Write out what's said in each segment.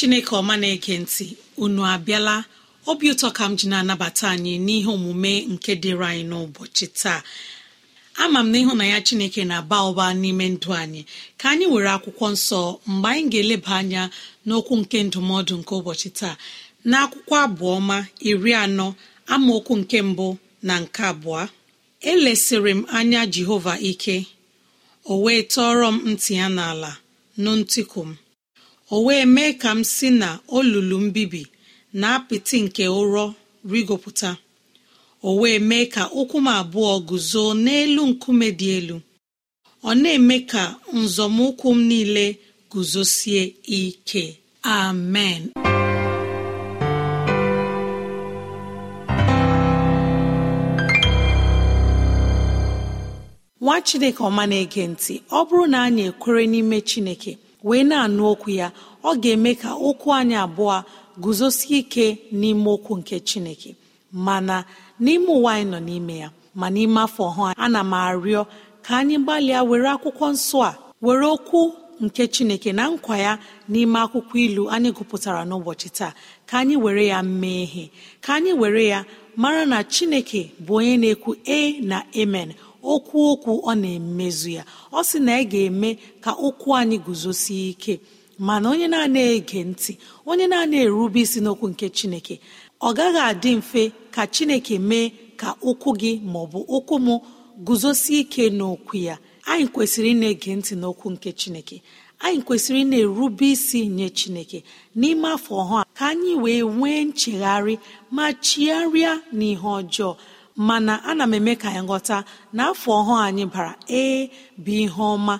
Chineke ọma na-ege ntị unu abịala. Obi ụtọ ka m ji na-anabata anyị n'ihe omume nke dịrị anyị n'ụbọchị taa. Ama m na ịhụ na ya chineke na-aba ụba n'ime ndụ anyị. Ka anyị were akwụkwọ nsọ mgbe anyị ga-eleba anya n'okwu nke ndụmọdụ nke ụbọchị taa. Na akwụkwọ abụọma iri anọ amaokwu nke mbụ na nke abụọ. Elesịrị m anya jehova ike o wee tọọrọ m ntị ya n'ala nụ ntịkụ m. o wee mee ka m si na olulu mbibi na apịtị nke ụrọ rigopụta. O wee mee ka ụkwụ m abụọ guzo n'elu nkume dị elu. Ọ na-eme ka nzọmụkwụ m niile guzosie ike. Amen. Nwa chineke ọma na-ege ntị ọ bụrụ na anyị ekwere n'ime chineke wee na-anụ okwu ya ọ ga-eme ka okwu anyị abụọ guzosie ike n'ime okwu nke chineke. Mana n'ime ụwa anyị nọ n'ime ya ma n'ime afọ ọhụụ ana m arịọ ka anyị gbalịa were akwụkwọ nsọ a were okwu nke chineke na nkwa ya n'ime akwụkwọ ilu anyị gụpụtara n'ụbọchị taa ka anyị were ya mee ihe ka anyị were ya mara na chineke bụ onye na-ekwu e na amen okwu okwu ọ na-emezu ya. Ọ sị na ị ga-eme ka okwu anyị guzosie ike. Mana onye na-ana ege ntị onye na-ana erube isi n'okwu nke chineke ọ gaghị adị mfe ka chineke mee ka okwu gị maọbụ okwu m guzosie ike n'okwu ya. Anyị kwesịrị ị na-ege ntị n'okwu nke chineke. Anyị kwesịrị ị na-erube isi nye chineke. N'ime afọ ọhụụ ka anyị wee nwee nchegharị ma chigharịa n'ihe ọjọọ. mana ana m eme ka anyị nghọta na afọ ọhụụ anyị bara ee bụ ihe ọma.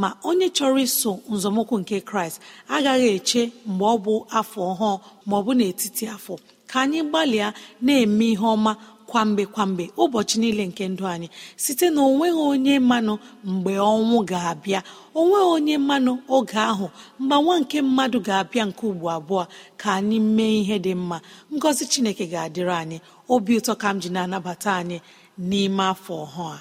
Ma onye chọrọ iso nzọmụkwụ nke kraịst agaghị eche mgbe ọ bụ afọ ọhụụ ma ọ bụ n'etiti afọ. Ka anyị gbalịa na-eme ihe ọma kwa mgbe kwa mgbe ụbọchị niile nke ndụ anyị. Site na o nweghị onye mmanụ mgbe ọnwụ ga-abịa o nweghị onye mmanụ oge ahụ mgbanwa nke mmadụ ga-abịa nke ugbo abụọ ka anyị mee ihe dị mma. Ngọzi chineke ga-adịrị anyị. obi ụtọ ka m ji na-anabata anyị n'ime afọ ọhụụ a.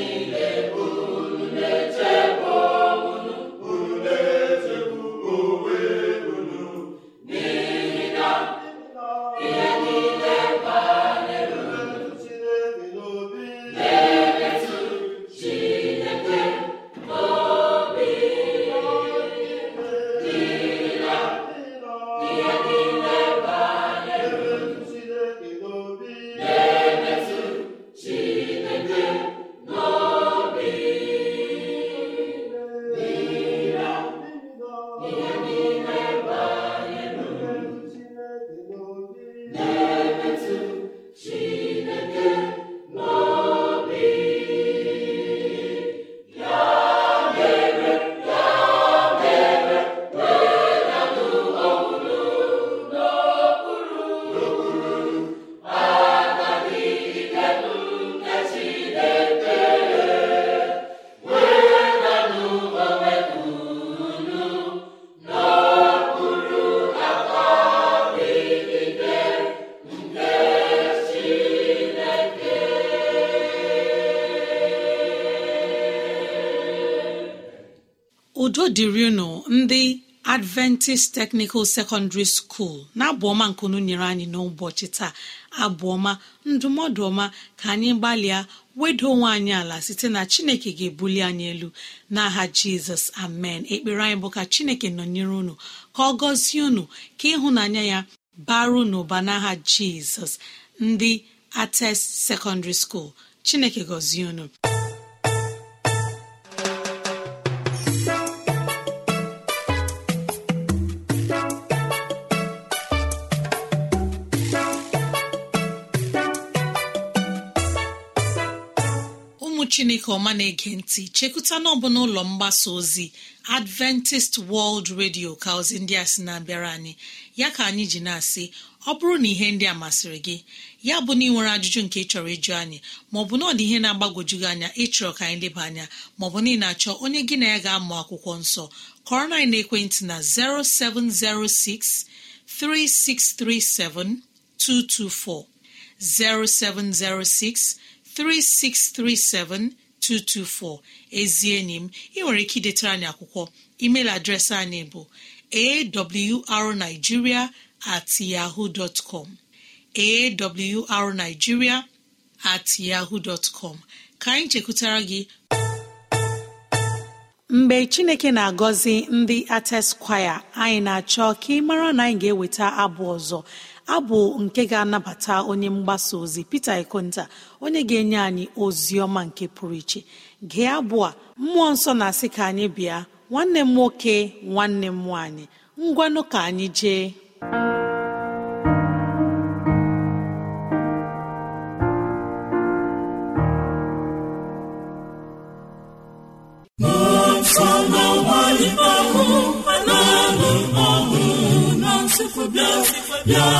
niile unu ndị adventist technical secondary school na-abụ ọma nkunu nyere anyị n'ụbọchị taa. Abụọma ndụmọdụ ọma ka anyị gbalịa wedo onwe anyị ala site na chineke ga-ebuli anyị elu. N'aha jizọs amen. Ekpere anyị bụ ka chineke nọnyere unu ka ọ gọzie unu ka ịhụnanya ya baru n'ụba n'aha jizọs ndị ates secondary school chineke gọzie unu. Chineke ọma na-ege ntị chekụta n'ọbụla ụlọ mgbasa ozi adventist world radio ka ozi ndị a sị na-abịara anyị. Ya ka anyị ji na-asị ọ bụrụ na ihe ndị a masịrị gị ya bụ na ị nwere ajụjụ nke ị chọrọ ịjụ anyị maọbụ na ọ dị ihe na-agbagwoju gị anya ịchọrọ ka anyị leba anya maọbụ na ị na-achọ onye gị na ya ga-amụ akwụkwọ nsọ kọrọ na ekwentị na 0706 3637 224 0706 3637224 ezi enyi m ị nwere ike idetara anyị akwụkwọ. Email adreesị anyị bụ awrnigeria at yahoo dot com. At yahoo dot com. Ka anyị chekwutara gị. Mgbe chineke na-agọzi ndị ateskwaya anyị na-achọ ka ị mara na anyị ga-eweta abụ ọzọ. Abụ nke ga-anabata onye mgbasa ozi Pita Ikonta onye ga-enye anyị ozi ọma nke pụrụ iche gee abụ a mmụọ nsọ na-asị ka anyị bịa nwanne m nwoke nwanne m nwaanyị ngwanụ ka anyị jee bịa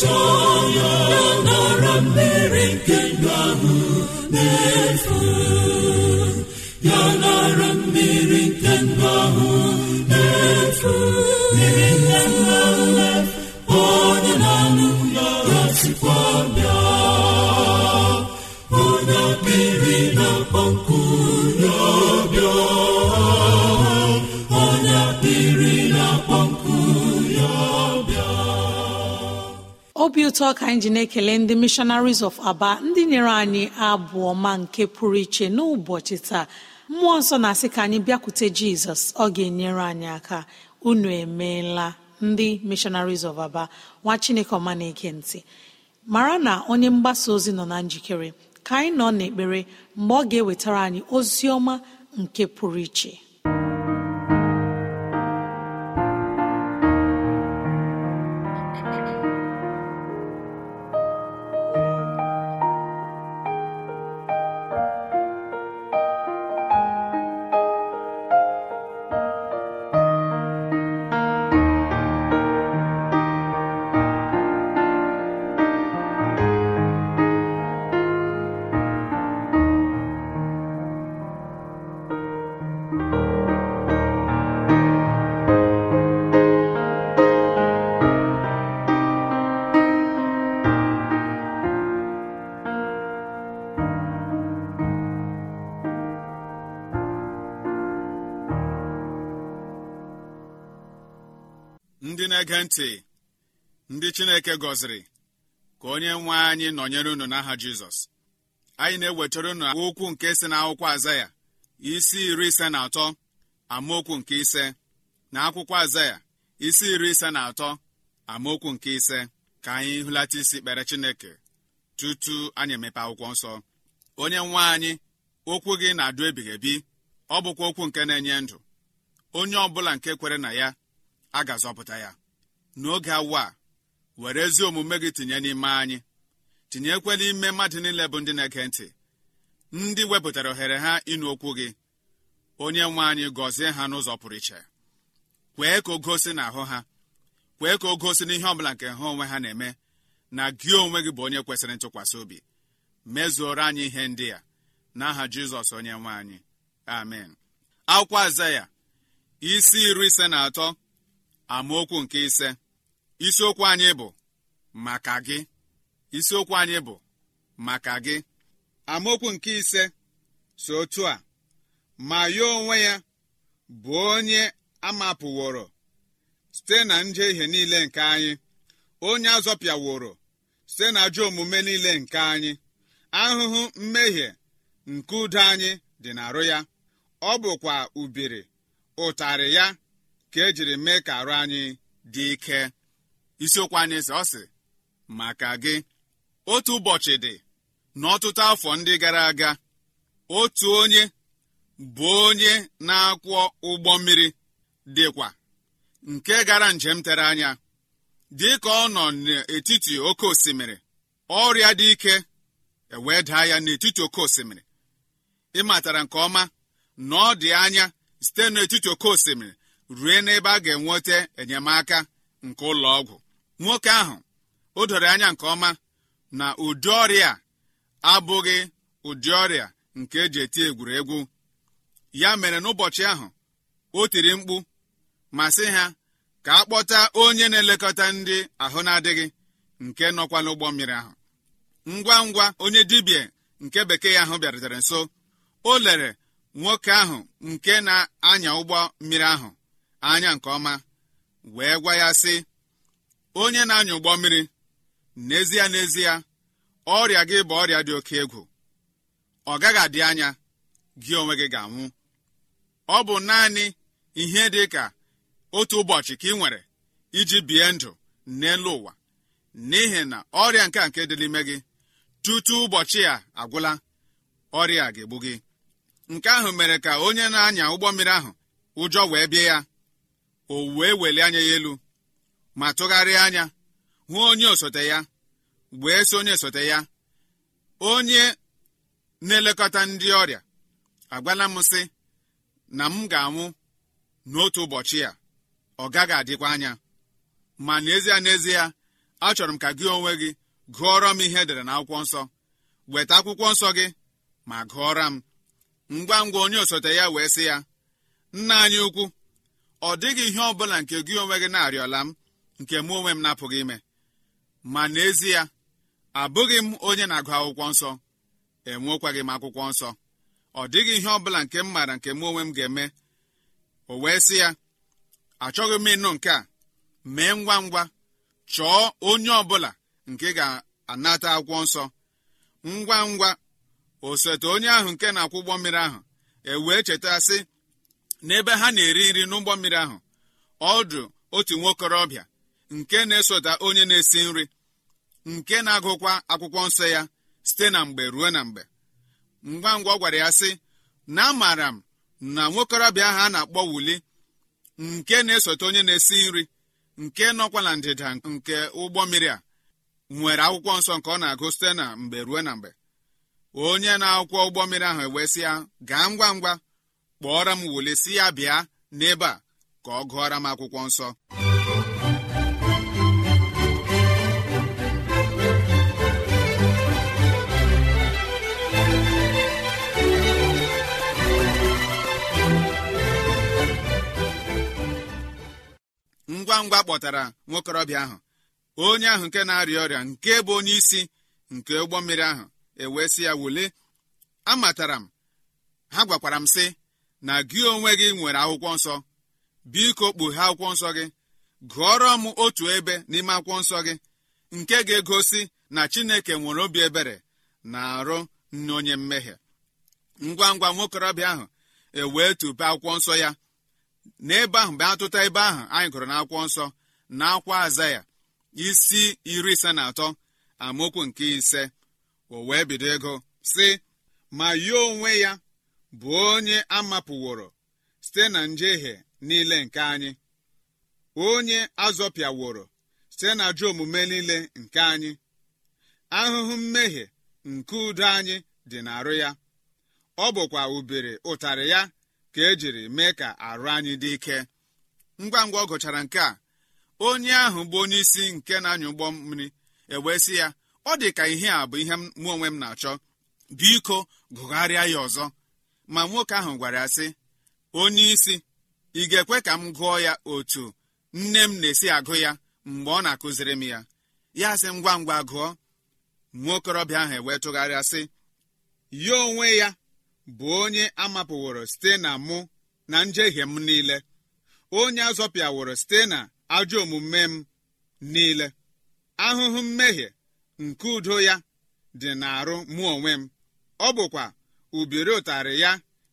ya nara mmiri nke ndụ ahụ na-efu mmiri obi ụtọ ka anyị ji na-ekele ndị missionaries of aba ndị nyere anyị abụọ ma nke pụrụ iche n'ụbọchị taa. Mmụọ nsọ na-asị ka anyị bịakwute jizọs ọ ga-enyere anyị aka. Unu emeela ndị missionaries of aba nwa chineke ọma na-ege mara na onye mgbasa ozi nọ na njikere ka anyị nọ n'ekpere mgbe ọ ga-ewetara anyị ozi ọma nke pụrụ iche. Na-ege ntị ndị Chineke gọziri ka onye nwe anyị nọnyere unu n'aha Jizọs. Anyị na-ewetara unu okwu nke si n'akwụkwọ Azaya isi iri ise na atọ amaokwu nke ise na akwụkwọ Azaya isi iri ise na atọ amaokwu nke ise. Ka anyị hụlata isi kpere chineke tutu anyị emepe akwụkwọ nsọ. Onye nwe anyị okwu gị na-adụ ebighị ebi ọ bụkwa okwu nke na-enye ndụ. Onye ọbụla nke kwere na ya a ga-azọpụta ya. N'oge awa were ezi omume gị tinye n'ime anyị. Tinyekwela ime mmadụ niile bụ ndị na-ege ntị ndị wepụtara ohere ha ịnụ okwu gị. Onye nwe anyị gọzie ha n'ụzọ pụrụ iche. Kwee ka o gosi n'ahụ ha. Kwee ka o gosi n'ihe ọbụla nke ha onwe ha na-eme na gị onwe gị bụ onye kwesịrị ntụkwasị obi. Mezuoro anyị ihe ndị a. N'aha jizọs onye nwe anyị. Amen. Akwụkwọ azaya isi iri ise na atọ. Amaokwu nke ise. Isiokwu anyị bụ maka gị. Isiokwu anyị bụ maka gị. Amaokwu nke ise so otu a. Ma ya onwe ya bụ onye amapụworo site na njehie niile nke anyị. Onye azọpịaworo site na ajọ omume niile nke anyị. Ahụhụ mmehie nke udo anyị dị n'arụ ya. Ọ bụkwa ubiri ụtarị ya ka ejiri mee ka arụ anyị dị ike. Isiokwu anyị sị ọ sị maka gị otu ụbọchị dị n'ọtụtụ afọ ndị gara aga otu onye bụ onye na-akwọ ụgbọ mmiri dịkwa nke gara njem tere anya dị ka ọ nọ n'etiti oke osimiri ọrịa dị ike ewee daa ya n'etiti oke osimiri. Ịmatara nke ọma na ọ dị anya site n'etiti oke osimiri rue n'ebe a ga-enweta enyemaka nke ụlọ ọgwụ nwoke ahụ o doro anya nke ọma na ụdị ọrịa abụghị ụdị ọrịa nke eji eti egwuregwu. Ya mere n'ụbọchị ahụ o tiri mkpu ma sị ha ka a kpọta onye na-elekọta ndị ahụ na-adịghị nke nọkwa n'ụgbọ mmiri ahụ. Ngwa ngwa onye dibịa nke bekee ahụ bịarutere nso o lere nwoke ahụ nke na-anya ụgbọ mmiri ahụ. Anya nke ọma wee gwa ya sị onye na-anya ụgbọ mmiri n'ezie n'ezie ọrịa gị bụ ọrịa dị oke egwu. Ọ gaghị adị anya gị onwe gị ga-anwụ. Ọ bụ naanị ihe dị ka otu ụbọchị ka ị nwere iji bie ndụ n'elu ụwa. N'ihi na ọrịa nke a nke dị n'ime gị tutu ụbọchị a agwụla ọrịa ga-egbu gị. Nke ahụ mere ka onye na-anya ụgbọ mmiri ahụ ụjọ wee bie ya. O wee welie anya ya elu ma tụgharịa anya hụ onye osote ya wee si onye osote ya onye na-elekọta ndị ọrịa agwala m sị na m ga-anwụ n'otu ụbọchị a ọ gaghị adịkwa anya. Ma n'ezie n'ezie achọrọ m ka gị onwe gị gụọrọ m ihe edere n'akwụkwọ nsọ. Weta akwụkwọ nsọ gị ma gụọra m. Ngwa ngwa onye osote ya wee sị ya nna anyị ukwu ọ dịghị ihe ọ bụla nke gị onwe gị na-arịọla m nke mụ onwe m na-apụghị ime. Ma n'ezie abụghị m onye na-agụ akwụkwọ nsọ enwekwaghị m akwụkwọ nsọ. Ọ dịghị ihe ọ bụla nke m maara nke mụ onwe m ga-eme. O wee sị ya achọghị m ịnụ nke a. Mee ngwa ngwa. Chọọ onye ọbụla nke ga-anata akwụkwọ nsọ. Ngwa ngwa osote onye ahụ nke na-akwụ ụgbọ mmiri ahụ ewee cheta sị n'ebe ha na-eri nri n'ụgbọ mmiri ahụ. Ọdụ otu nwokorobịa nke na-esota onye na-esi nri nke na-agụkwa akwụkwọ nsọ ya site na mgbe ruo na mgbe. Ngwa ngwa ọ gwara ya sị na amaara m na nwokorobịa ahụ a na-akpọ wuli nke na-esote onye na-esi nri nke nọkwa na ndịda nke ụgbọ mmiri a nwere akwụkwọ nsọ nke ọ na-agụ site na mgbe ruo na mgbe. Onye na-akwụkwọ ụgbọ mmiri ahụ ewesị ya gaa ngwa ngwa kpọọrọ m wuli si ya bịa n'ebe a ka ọ gụọra m akwụkwọ nsọ. Ngwa ngwa kpọtara nwokorobịa ahụ onye ahụ nke na-arịa ọrịa nke bụ onye isi nke ụgbọ mmiri ahụ ewee sị ya wule amatara m ha gwakwara m sị na gị onwe gị nwere akwụkwọ nsọ. Biko kpughee akwụkwọ nsọ gị. Gụọrọ m otu ebe n'ime akwụkwọ nsọ gị nke ga-egosi na chineke nwere obi ebere na arụ nne onye mmehie. Ngwa ngwa nwokorobịa ahụ ewee tupe akwụkwọ nsọ ya. N'ebe ahụ mgbe atụta ebe ahụ anyị gụrụ n'akwụkwọ nsọ na akwa aza ya isi iri ise na atọ amaokwu nke ise. O wee bido ego sị ma ya onwe ya bụ onye amapụworo site na njehie niile nke anyị onye azọpịaworo site na ajọ omume niile nke anyị. Ahụhụ mmehie nke udo anyị dị n'arụ ya. Ọ bụkwa ubiri ụtarị ya ka ejiri mee ka arụ anyị dị ike. Ngwa ngwa ọ gụchara nke a onye ahụ bụ onye isi nke na-anya ụgbọ mmiri ewee sị ya ọ dị ka ihe a bụ ihe mụ onwe m na-achọ. Biko gụgharịa ya ọzọ. Ma nwoke ahụ gwara ya sị onye isi ị ga-ekwe ka m gụọ ya otu nne m na-esi agụ ya mgbe ọ na-akụziri m ya? Ya sị ngwa ngwa gụọ. Nwa okorobịa ahụ ewee tụgharịa sị ya onwe ya bụ onye amapụworo site na mụ na njehie m niile. Onye azọpịaworo site na ajọ omume m niile. Ahụhụ mmehie nke udo ya dị n'arụ mụ onwe m. Ọ bụkwa ubiri ụtarị ya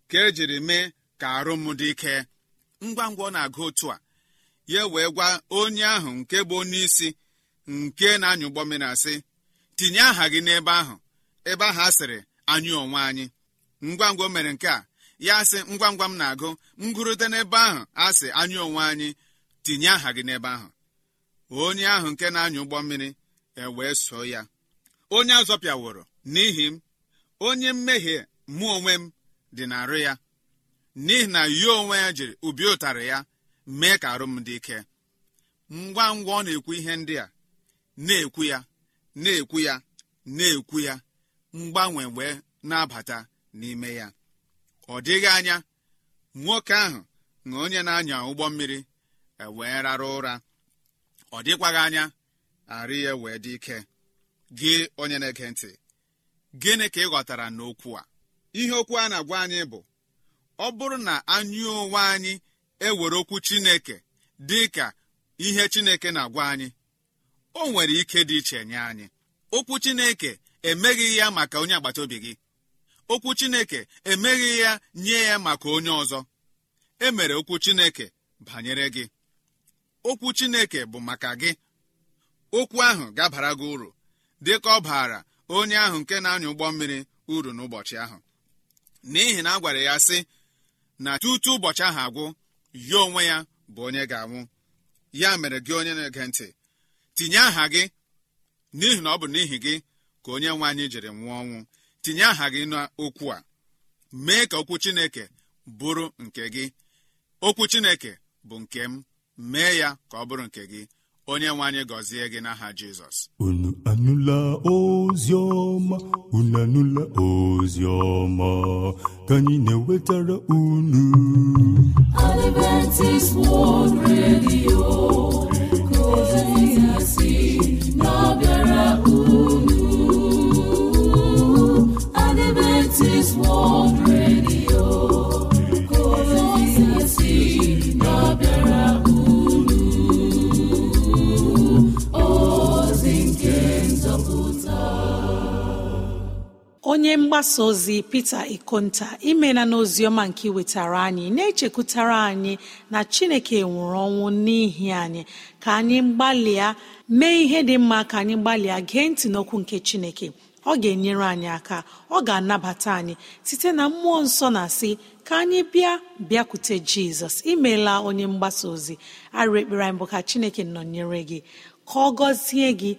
ka ejiri mee ka arụ m dị ike. Ngwa ngwa ọ na-agụ otu a ya wee gwa onye ahụ nke bụ onye isi nke na-anya ụgbọ mmiri asị tinye aha gị n'ebe ahụ ebe ahụ a sịrị anyị onwe anyị. Ngwa ngwa o mere nke a ya sị ngwa ngwa m na-agụ ngụrụte n'ebe ahụ a sị anyị onwe anyị tinye aha gị n'ebe ahụ. Onye ahụ nke na-anya ụgbọ mmiri ewee so ya. Onye azọpịaworo n'ihi m onye mmehie mụ onwe m dị n'arụ ya. N'ihi na ya onwe ya jiri ubi ụtarị ya mee ka arụ m dị ike. Ngwa ngwa ọ na-ekwu ihe ndị a na-ekwu ya na-ekwu ya na-ekwu ya mgbanwe wee na-abata n'ime ya. Ọ dịghị anya nwoke ahụ na onye na-anya ụgbọ mmiri ewee rara ụra. Ọ dịkwaghị anya arụ ya wee dị ike. Gị onye na-ege ntị gịnị ka ị ghọtara n'okwu a? Ihe okwu a na-agwa anyị bụ ọ bụrụ na anyị onwe anyị ewere okwu chineke dị ka ihe chineke na-agwa anyị o nwere ike dị iche nye anyị. Okwu chineke emeghị ya maka onye agbata obi gị. Okwu chineke emeghị ya nye ya maka onye ọzọ. E mere okwu chineke banyere gị. Okwu chineke bụ maka gị. Okwu ahụ ga-abara gị uru dị ka ọ baara onye ahụ nke na-anya ụgbọ mmiri uru n'ụbọchị ahụ. N'ihi na a gwara ya sị na tutu ụbọchị ahụ agwụ ya onwe ya bụ onye ga-anwụ. Ya mere gị onye na-ege ntị tinye aha gị n'ihi na ọ bụ n'ihi gị ka onye nwe anyị jiri nwụọ ọnwụ. Tinye aha gị n'okwu a. Mee ka okwu chineke bụrụ nke gị. Okwu chineke bụ nke m. Mee ya ka ọ bụrụ nke gị. Onye nwe anyị gọzie gị n'aha jizọs. Unu anụla ozi ọma? Unu anụla ozi ọma? Ka anyị na-ewetara unu. Adventist World Radio ka ozi ya si na-abịara onye mgbasa ozi pete ikonta imela n'oziọma nke iwetara anyị na-echekwutara anyị na chineke nwụrụ ọnwụ n'ihi anyị. Ka anyị gbalịa mee ihe dị mma ka anyị gbalịa gee ntị n'okwu nke chineke. Ọ ga-enyere anyị aka ọ ga-anabata anyị site na mmụọ nsọ na-asị ka anyị bịa bịakwute jizọs. Imeela onye mgbasa ozi. Arụ ekpere anyị bụ ka chineke nọnyere gị ka ọ gọzie gị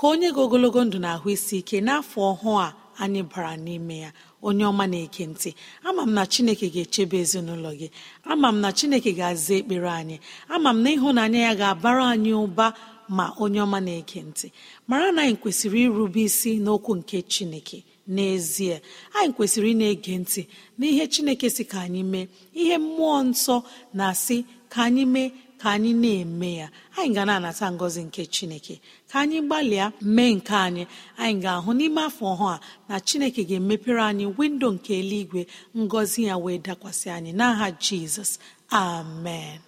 ka onye gị ogologo ndụ na ahụ isi ike n'afọ ọhụụ a. anyị bara n'ime ya. Onye ọma na-eke ntị ama m na chineke ga-echebe ezinụlọ gị. Ama m na chineke ga-aza ekpere anyị. Ama m na ịhụnanya ya ga-abara anyị ụba. Ma onye ọma na-ege ntị mara na anyị kwesịrị irube isi n'okwu nke chineke. N'ezie anyị kwesịrị ị na-ege ntị n'ihe chineke si ka anyị mee ihe mmụọ nsọ na-asị ka anyị mee ka anyị na-eme ya. Anyị ga na-anata ngọzi nke chineke. Ka anyị gbalịa mee nke anyị. Anyị ga-ahụ n'ime afọ ọhụụ a na chineke ga-emepere anyị windo nke eluigwe ngọzi ya wee dakwasị anyị. N'aha jizọs. Amen.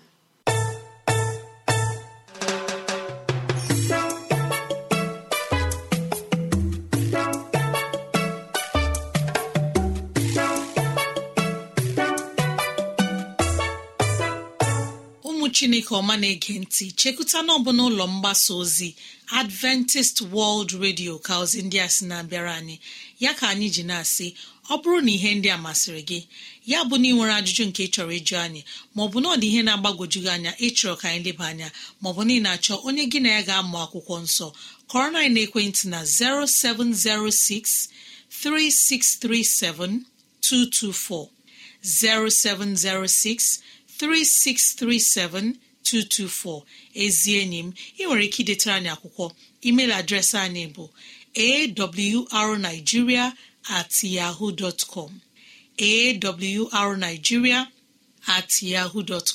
Chineke ọma na-ege ntị chekụta n'ọbụla ụlọ mgbasa ozi adventist world radio ka ozi ndị a sị na-abịara anyị. Ya ka anyị ji na-asị ọ bụrụ na ihe ndị a masịrị gị ya bụ na ị nwere ajụjụ nke ị chọrọ ịjụ anyị maọbụ na ọ dị ihe na-agbagwoju gị anya ịchọrọ ka anyị leba anya maọbụ na ị na-achọ onye gị na ya ga-amụ akwụkwọ nsọ kọrọ na ekwentị na 0706 3637 224 0706 3637224 ezi enyi m ị nwere ike idetara anyị akwụkwọ. Email adreesị anyị bụ awrnigeria at yahoo dot com. at yahoo dot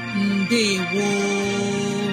gboo